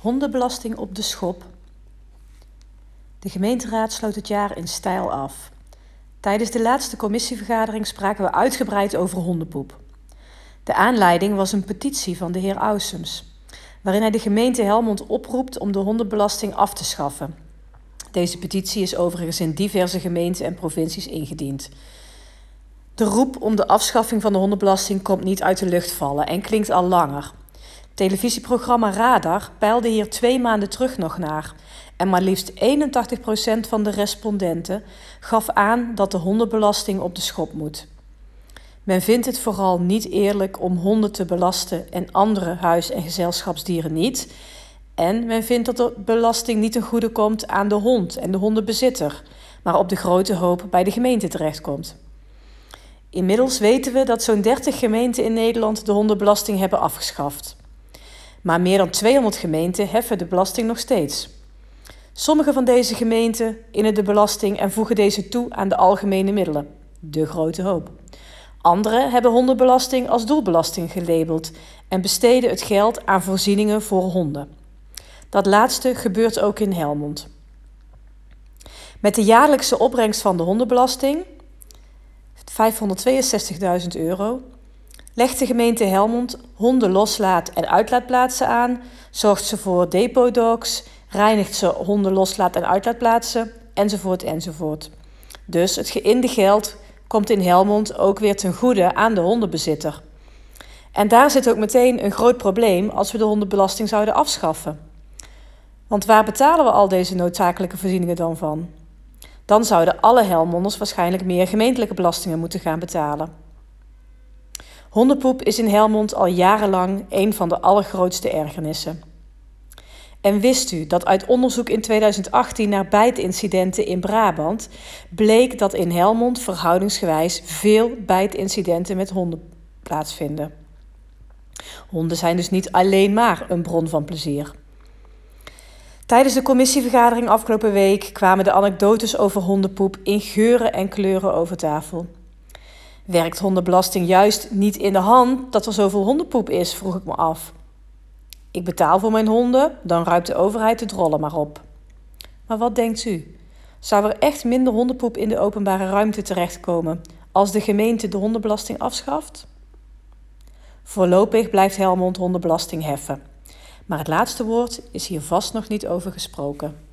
Hondenbelasting op de schop. De gemeenteraad sloot het jaar in stijl af. Tijdens de laatste commissievergadering spraken we uitgebreid over hondenpoep. De aanleiding was een petitie van de heer Ausums, waarin hij de gemeente Helmond oproept om de hondenbelasting af te schaffen. Deze petitie is overigens in diverse gemeenten en provincies ingediend. De roep om de afschaffing van de hondenbelasting komt niet uit de lucht vallen en klinkt al langer. Televisieprogramma Radar peilde hier twee maanden terug nog naar. En maar liefst 81% van de respondenten gaf aan dat de hondenbelasting op de schop moet. Men vindt het vooral niet eerlijk om honden te belasten en andere huis- en gezelschapsdieren niet. En men vindt dat de belasting niet ten goede komt aan de hond en de hondenbezitter, maar op de grote hoop bij de gemeente terechtkomt. Inmiddels weten we dat zo'n 30 gemeenten in Nederland de hondenbelasting hebben afgeschaft. Maar meer dan 200 gemeenten heffen de belasting nog steeds. Sommige van deze gemeenten innen de belasting en voegen deze toe aan de algemene middelen, de grote hoop. Andere hebben hondenbelasting als doelbelasting gelabeld en besteden het geld aan voorzieningen voor honden. Dat laatste gebeurt ook in Helmond. Met de jaarlijkse opbrengst van de hondenbelasting, 562.000 euro, Legt de gemeente Helmond honden loslaat- en uitlaatplaatsen aan, zorgt ze voor depotdogs, reinigt ze honden loslaat- en uitlaatplaatsen, enzovoort enzovoort. Dus het geïnde geld komt in Helmond ook weer ten goede aan de hondenbezitter. En daar zit ook meteen een groot probleem als we de hondenbelasting zouden afschaffen. Want waar betalen we al deze noodzakelijke voorzieningen dan van? Dan zouden alle Helmonders waarschijnlijk meer gemeentelijke belastingen moeten gaan betalen. Hondenpoep is in Helmond al jarenlang een van de allergrootste ergernissen. En wist u dat uit onderzoek in 2018 naar bijtincidenten in Brabant bleek dat in Helmond verhoudingsgewijs veel bijtincidenten met honden plaatsvinden? Honden zijn dus niet alleen maar een bron van plezier. Tijdens de commissievergadering afgelopen week kwamen de anekdotes over hondenpoep in geuren en kleuren over tafel. Werkt hondenbelasting juist niet in de hand dat er zoveel hondenpoep is, vroeg ik me af. Ik betaal voor mijn honden, dan ruimt de overheid de drollen maar op. Maar wat denkt u? Zou er echt minder hondenpoep in de openbare ruimte terechtkomen als de gemeente de hondenbelasting afschaft? Voorlopig blijft Helmond hondenbelasting heffen. Maar het laatste woord is hier vast nog niet over gesproken.